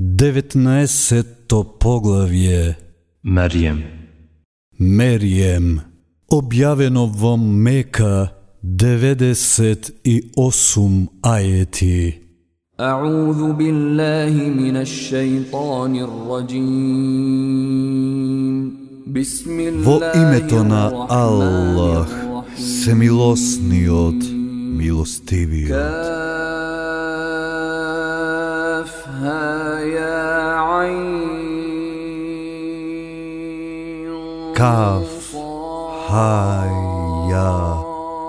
19-то поглавје Маријем Мерием Објавено во Мека 98 ајети أعوذ بالله من الشيطان الرجيم بسم Во الله името на الرحمن Аллах, الرحيم. семилосниот, милостивиот. كافها يا عين Каф, صاد. хај, ја,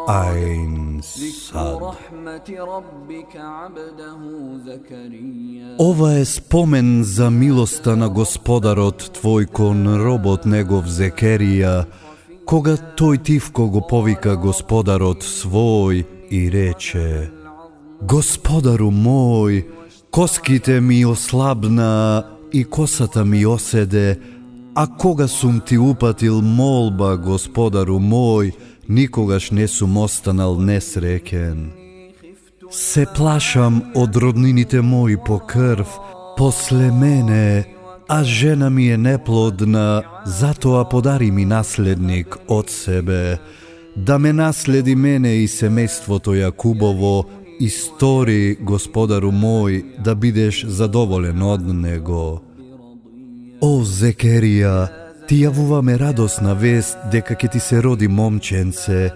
ајн, ذكر сад. رحمة ربك عبده زكريا Ова е спомен за милоста на Господарот Твој кон робот негов Зекерија, кога тој тивко го повика Господарот свој и рече Господару мој, коските ми ослабна и косата ми оседе, а кога сум ти упатил молба, Господару мој, никогаш не сум останал несреќен. Се плашам од роднините мои по крв, после мене, а жена ми е неплодна, затоа подари ми наследник од себе, да ме наследи мене и семејството Јакубово, и стори, Господару мој, да бидеш задоволен од него. О, Зекерија, ти јавуваме радосна вест дека ќе ти се роди момченце,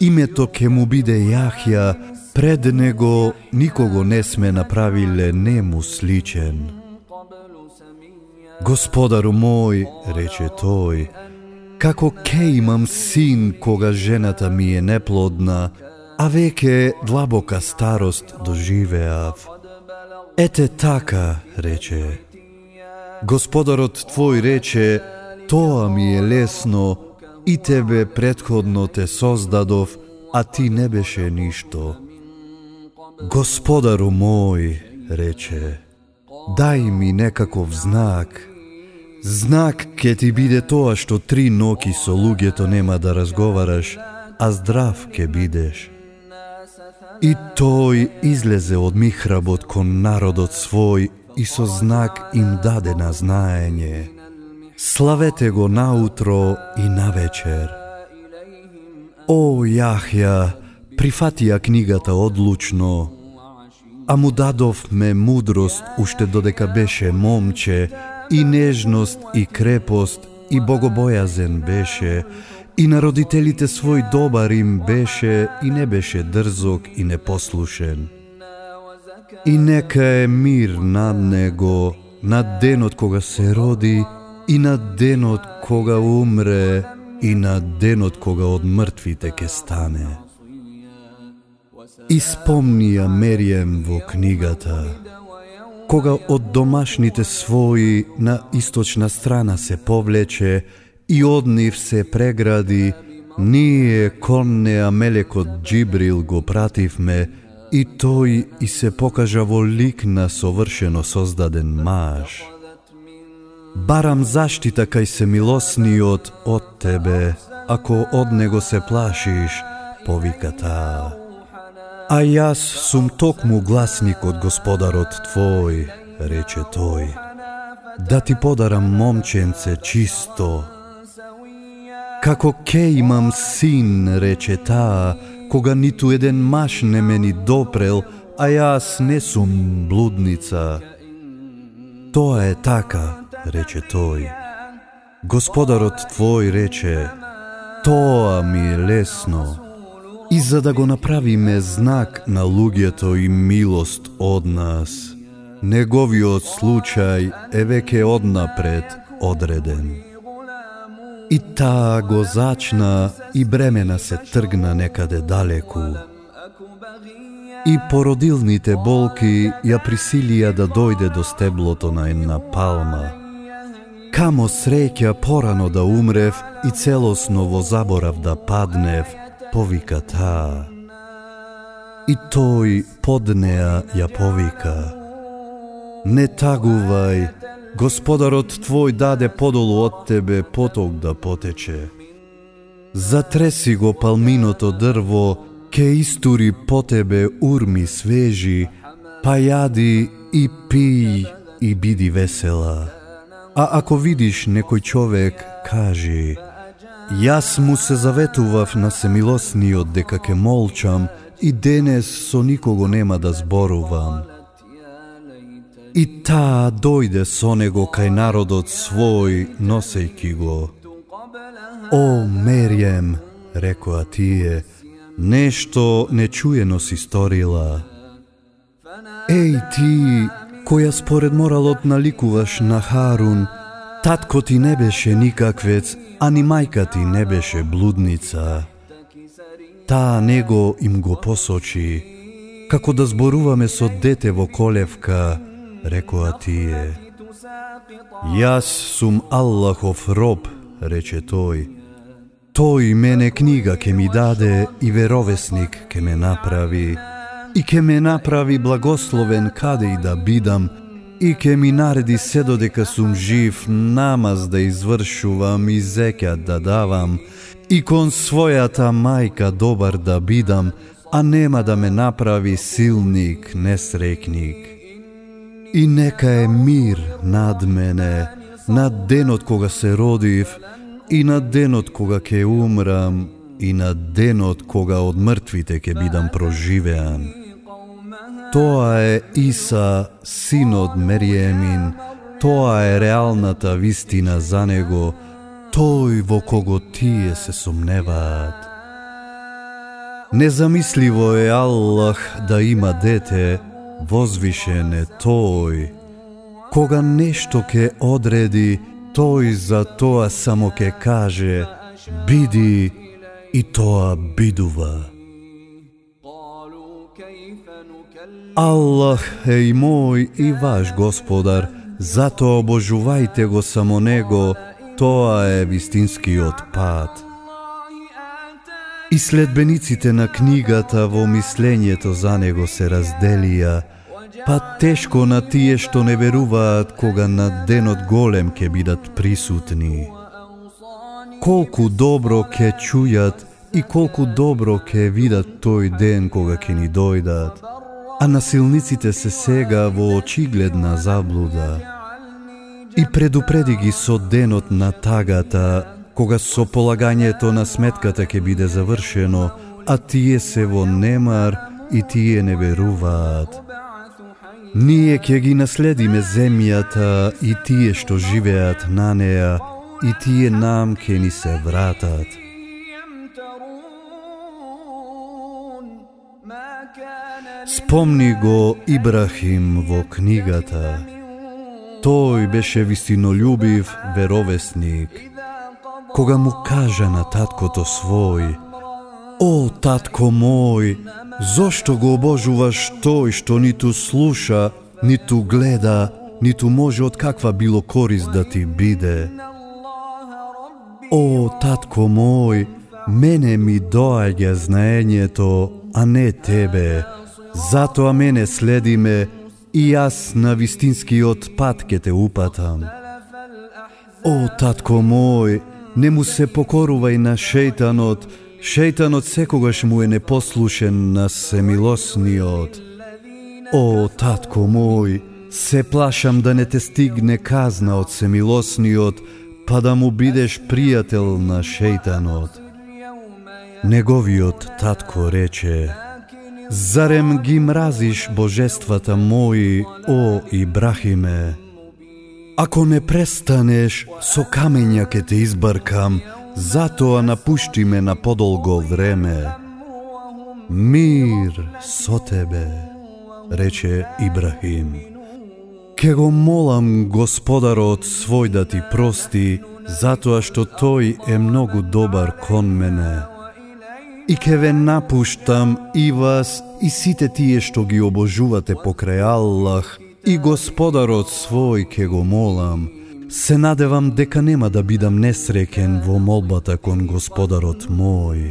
името ќе му биде Јахја, пред него никого не сме направиле нему сличен. Господару мој, рече тој, како ке имам син кога жената ми е неплодна, а веќе длабока старост доживеав. Ете така, рече, Господарот твој рече, тоа ми е лесно, и тебе предходно те создадов, а ти не беше ништо. Господару мој, рече, дај ми некаков знак. Знак ке ти биде тоа што три ноки со луѓето нема да разговараш, а здрав ке бидеш. И тој излезе од михработ кон народот свој и со знак им даде на знаење. Славете го наутро и навечер. О, Јахја, прифатија книгата одлучно, а му дадовме мудрост уште додека беше момче, и нежност и крепост и богобојазен беше, и на родителите свој добар им беше и не беше дрзок и непослушен. И нека е мир над него, над денот кога се роди, и над денот кога умре, и над денот кога од мртвите ке стане. И спомнија Мерием во книгата, кога од домашните своји на источна страна се повлече и од нив се прегради, ние кон неа мелекот Джибрил го пративме и тој и се покажа во лик на совршено создаден маж. Барам заштита кај се милосниот од тебе, ако од него се плашиш, повика таа. А јас сум токму гласник од господарот твој, рече тој. Да ти подарам момченце чисто. Како ке имам син, рече таа, кога ниту еден маш не мени допрел, а јас не сум блудница. Тоа е така, рече тој. Господарот твој рече, тоа ми е лесно. И за да го направиме знак на луѓето и милост од нас, неговиот случај е веќе однапред одреден. И таа го зачна и бремена се тргна некаде далеку. И породилните болки ја присилија да дојде до стеблото на една палма. Камо среќа порано да умрев и целосно во заборав да паднев, повика таа. И тој под неа ја повика. Не тагувај, Господарот твој даде подолу од тебе поток да потече. Затреси го палминото дрво, ке истури по тебе урми свежи, па јади и пиј и биди весела. А ако видиш некој човек, кажи, Јас му се заветував на семилосниот дека ке молчам и денес со никого нема да зборувам. И таа дојде со него кај народот свој, носејки го. О, Мерием, рекоа тие, нешто нечуено си сторила. Еј ти, која според моралот наликуваш на Харун, татко ти не беше никаквец, а ни мајка ти не беше блудница. Таа него им го посочи, како да зборуваме со дете во колевка, рекоа тие. Јас сум Аллахов роб, рече тој. Тој мене книга ке ми даде и веровесник ке ме направи и ке ме направи благословен каде и да бидам и ке ми нареди се додека сум жив намаз да извршувам и зекјат да давам и кон својата мајка добар да бидам, а нема да ме направи силник, несрекник. И нека е мир над мене, над денот кога се родив, и над денот кога ќе умрам, и над денот кога од мртвите ќе бидам проживеан. Тоа е Иса, синот Мериемин, тоа е реалната вистина за него, тој во кого тие се сумневаат. Незамисливо е Аллах да има дете, возвишен е тој. Кога нешто ке одреди, тој за тоа само ке каже, биди и тоа бидува. Аллах е и мој и ваш господар, затоа обожувајте го само него, тоа е вистинскиот пат. И следбениците на книгата во мислењето за него се разделија, па тешко на тие што не веруваат кога на денот голем ќе бидат присутни. Колку добро ќе чујат и колку добро ќе видат тој ден кога ќе ни дојдат, а насилниците се сега во очигледна заблуда. И предупреди ги со денот на тагата, кога со полагањето на сметката ќе биде завршено, а тие се во немар и тие не веруваат. Ние ќе ги наследиме земјата и тие што живеат на неа, и тие нам ќе ни се вратат. Спомни го Ибрахим во книгата. Тој беше вистинолюбив веровесник. Кога му кажа на таткото свој, О, татко мој, зошто го обожуваш тој што ниту слуша, ниту гледа, ниту може од каква било корист да ти биде? О, татко мој, мене ми доаѓа знаењето, а не тебе. Затоа мене следиме и јас на вистинскиот пат ке те упатам. О, татко мој, не му се покорувај на шејтанот, шејтанот секогаш му е непослушен на семилосниот. О, татко мој, се плашам да не те стигне казна од семилосниот, па да му бидеш пријател на шејтанот. Неговиот татко рече, Зарем ги мразиш божествата мои, о Ибрахиме? Ако не престанеш, со камења ке те избаркам, затоа напушти ме на подолго време. Мир со тебе, рече Ибрахим. Ке го молам Господарот свој да ти прости, затоа што тој е многу добар кон мене и ке ве напуштам и вас и сите тие што ги обожувате покрај Аллах и Господарот свој ке го молам. Се надевам дека нема да бидам несреќен во молбата кон Господарот мој.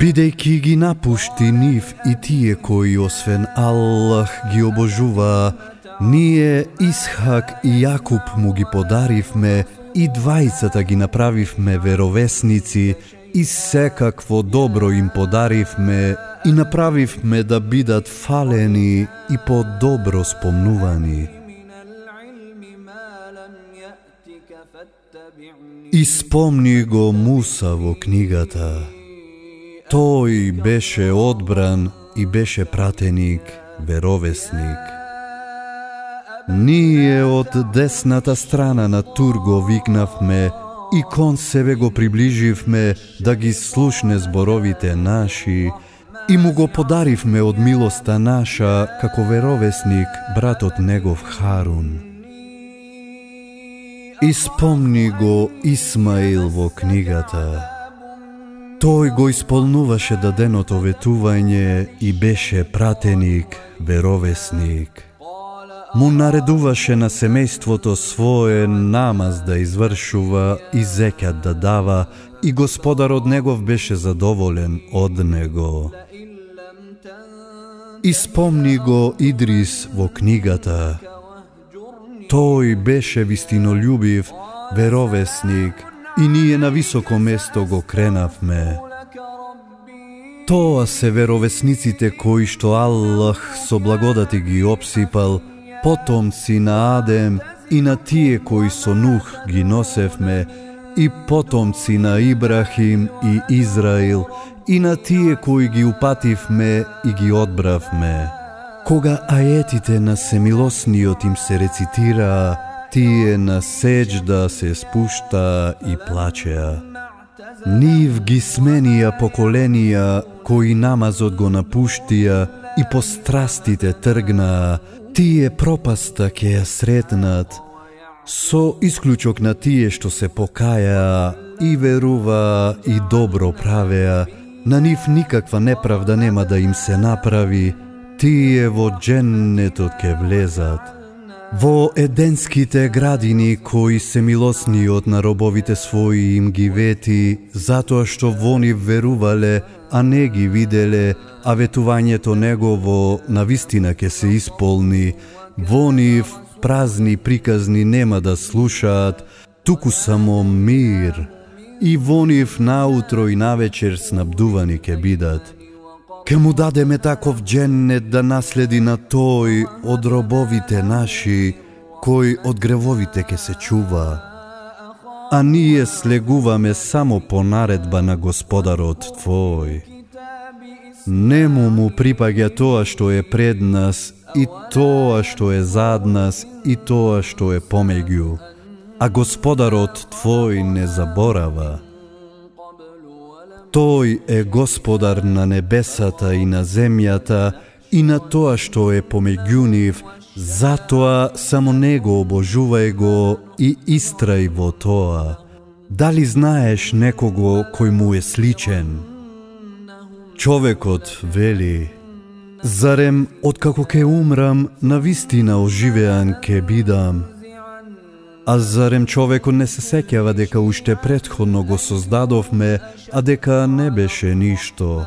Бидејќи ги напушти нив и тие кои освен Аллах ги обожуваа, ние Исхак и Јакуб му ги подаривме и двајцата ги направивме веровесници и секакво добро им подаривме и направивме да бидат фалени и по-добро спомнувани. И спомни го Муса во книгата. Тој беше одбран и беше пратеник, веровесник. Ние од десната страна на Турго викнавме – и кон себе го приближивме да ги слушне зборовите наши и му го подаривме од милоста наша како веровесник братот негов Харун. Испомни го Исмаил во книгата. Тој го исполнуваше даденото ветување и беше пратеник, веровесник. Му наредуваше на семејството свое намаз да извршува и зекат да дава и господарот негов беше задоволен од него. Испомни го Идрис во книгата. Тој беше вистинолюбив, веровесник и ние на високо место го кренавме. Тоа се веровесниците кои што Аллах со благодати ги обсипал, потомци на Адем и на тие кои со Нух ги носевме, и потомци на Ибрахим и Израил, и на тие кои ги упативме и ги одбравме. Кога аетите на семилосниот им се рецитираа, тие на сеџда се спушта и плачеа. Нив ги сменија поколенија кои намазот го напуштија и по страстите тргнаа, тие пропаста ќе ја сретнат, со исклучок на тие што се покаја и верува и добро правеа, на нив никаква неправда нема да им се направи, тие во дженнетот ке влезат. Во еденските градини кои се милосни од наробовите своји им ги вети, затоа што во нив верувале, а не ги виделе, а ветувањето негово на вистина ке се исполни, во нив празни приказни нема да слушаат, туку само мир. И во нив наутро и навечер снабдувани ке бидат. Ке му дадеме таков дженнет да наследи на тој од робовите наши, кој од гревовите ке се чува. А ние слегуваме само по наредба на Господарот Твој. Нему му припаѓа тоа што е пред нас и тоа што е зад нас и тоа што е помеѓу. А Господарот Твој не заборава. Тој е Господар на небесата и на земјата и на тоа што е помеѓу нив, затоа само Него обожувај го и истрај во тоа. Дали знаеш некого кој му е сличен? Човекот вели, Зарем, откако ке умрам, на вистина оживеан ке бидам? А зарем човекот не се сеќава дека уште предходно го создадовме, а дека не беше ништо?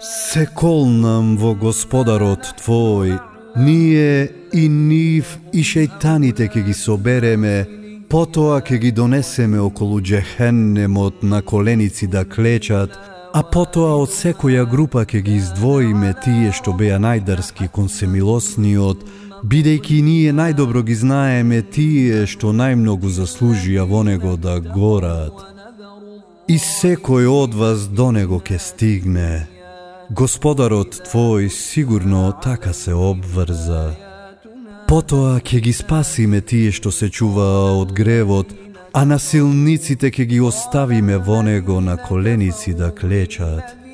Се колнам во Господарот Твој, ние и нив и шејтаните ке ги собереме, потоа ке ги донесеме околу джехеннемот на коленици да клечат, а потоа од секоја група ке ги издвоиме тие што беа најдарски кон семилосниот, бидејќи ние најдобро ги знаеме тие што најмногу заслужија во него да горат. И секој од вас до него ке стигне. Господарот твој сигурно така се обврза. Потоа ќе ги спасиме тие што се чуваа од гревот, а насилниците ќе ги оставиме во него на коленици да клечат.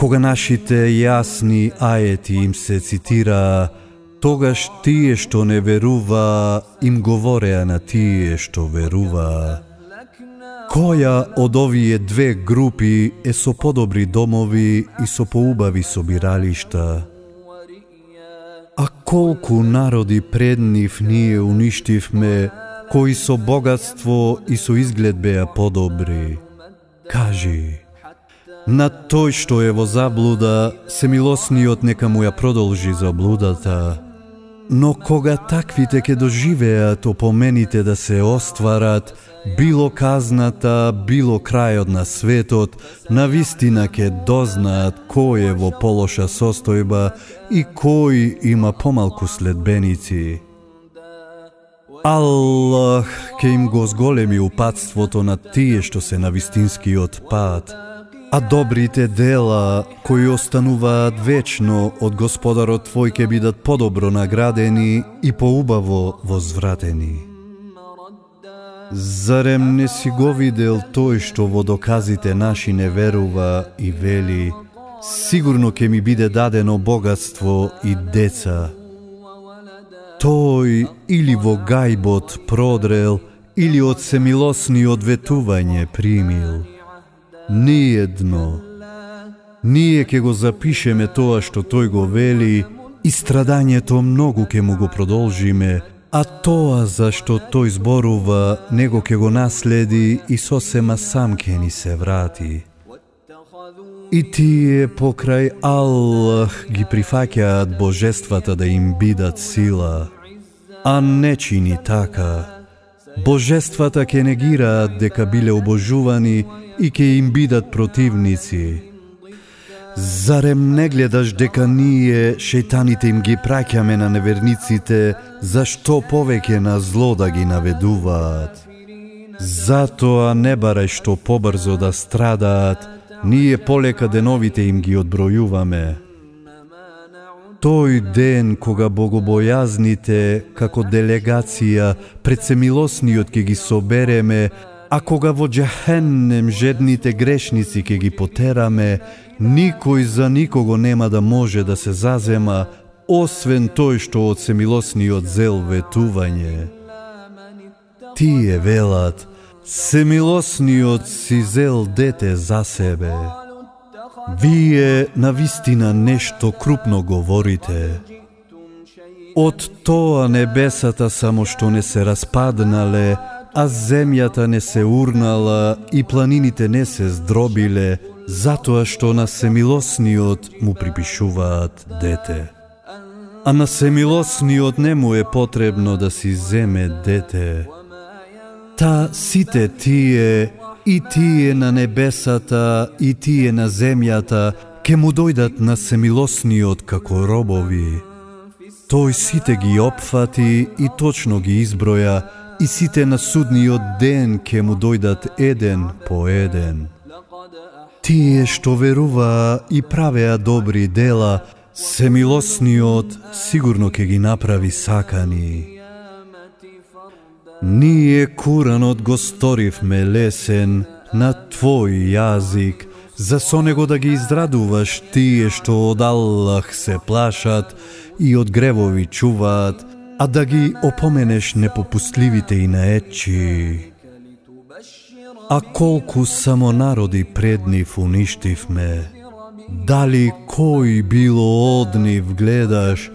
Кога нашите јасни ајети им се цитираа, тогаш тие што не верува им говореа на тие што верува. Која од овие две групи е со подобри домови и со поубави собиралишта? А колку народи пред нив ние уништивме, кои со богатство и со изглед беа подобри? Кажи, на тој што е во заблуда, се милосниот нека му ја продолжи заблудата. Но кога таквите ке доживеат опомените да се остварат, било казната, било крајот на светот, на вистина ке дознаат кој е во полоша состојба и кој има помалку следбеници. Аллах ке им го зголеми упадството на тие што се на вистинскиот пат, а добрите дела кои остануваат вечно од Господарот Твој ке бидат подобро наградени и поубаво возвратени. Зарем не си го видел тој што во доказите наши не верува и вели, сигурно ќе ми биде дадено богатство и деца. Тој или во гајбот продрел, или од семилосни одветување примил. Ниедно. Ние ќе го запишеме тоа што тој го вели и страдањето многу ќе му го продолжиме, А тоа зашто тој зборува, него ќе го наследи и сосема сам ќе ни се врати. И тие покрај Аллах ги прифаќаат божествата да им бидат сила, а не чини така. Божествата ќе негираат дека биле обожувани и ќе им бидат противници. Зарем не гледаш дека ние, шејтаните им ги праќаме на неверниците, зашто повеќе на зло да ги наведуваат? Затоа не барај што побрзо да страдаат, ние полека деновите им ги одбројуваме. Тој ден кога богобојазните, како делегација, пред семилосниот ке ги собереме, а кога во джехеннем жедните грешници ке ги потераме, Никој за никого нема да може да се зазема, освен тој што од семилосниот зел ветување. Тие велат, семилосниот си зел дете за себе. Вие на вистина нешто крупно говорите. Од тоа небесата само што не се распаднале, а земјата не се урнала и планините не се здробиле, затоа што на семилосниот му припишуваат дете. А на семилосниот не му е потребно да си земе дете. Та сите тие, и тие на небесата, и тие на земјата, ке му дојдат на семилосниот како робови. Тој сите ги опфати и точно ги изброја, и сите на судниот ден ке му дојдат еден по еден. Тие што веруваа и правеа добри дела, семилосниот сигурно ке ги направи сакани. Ние Куранот го сторивме лесен на твој јазик, за со него да ги израдуваш тие што од Аллах се плашат и од гревови чуваат, а да ги опоменеш непопустливите и наечи. А колку само народи пред нив уништивме, дали кој било од нив гледаш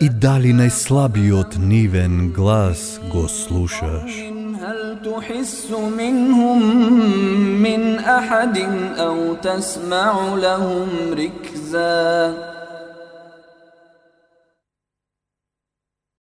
i da li najslabiji otniven glas go slušaš. هل تحس منهم من أحد أو تسمع لهم ركزاً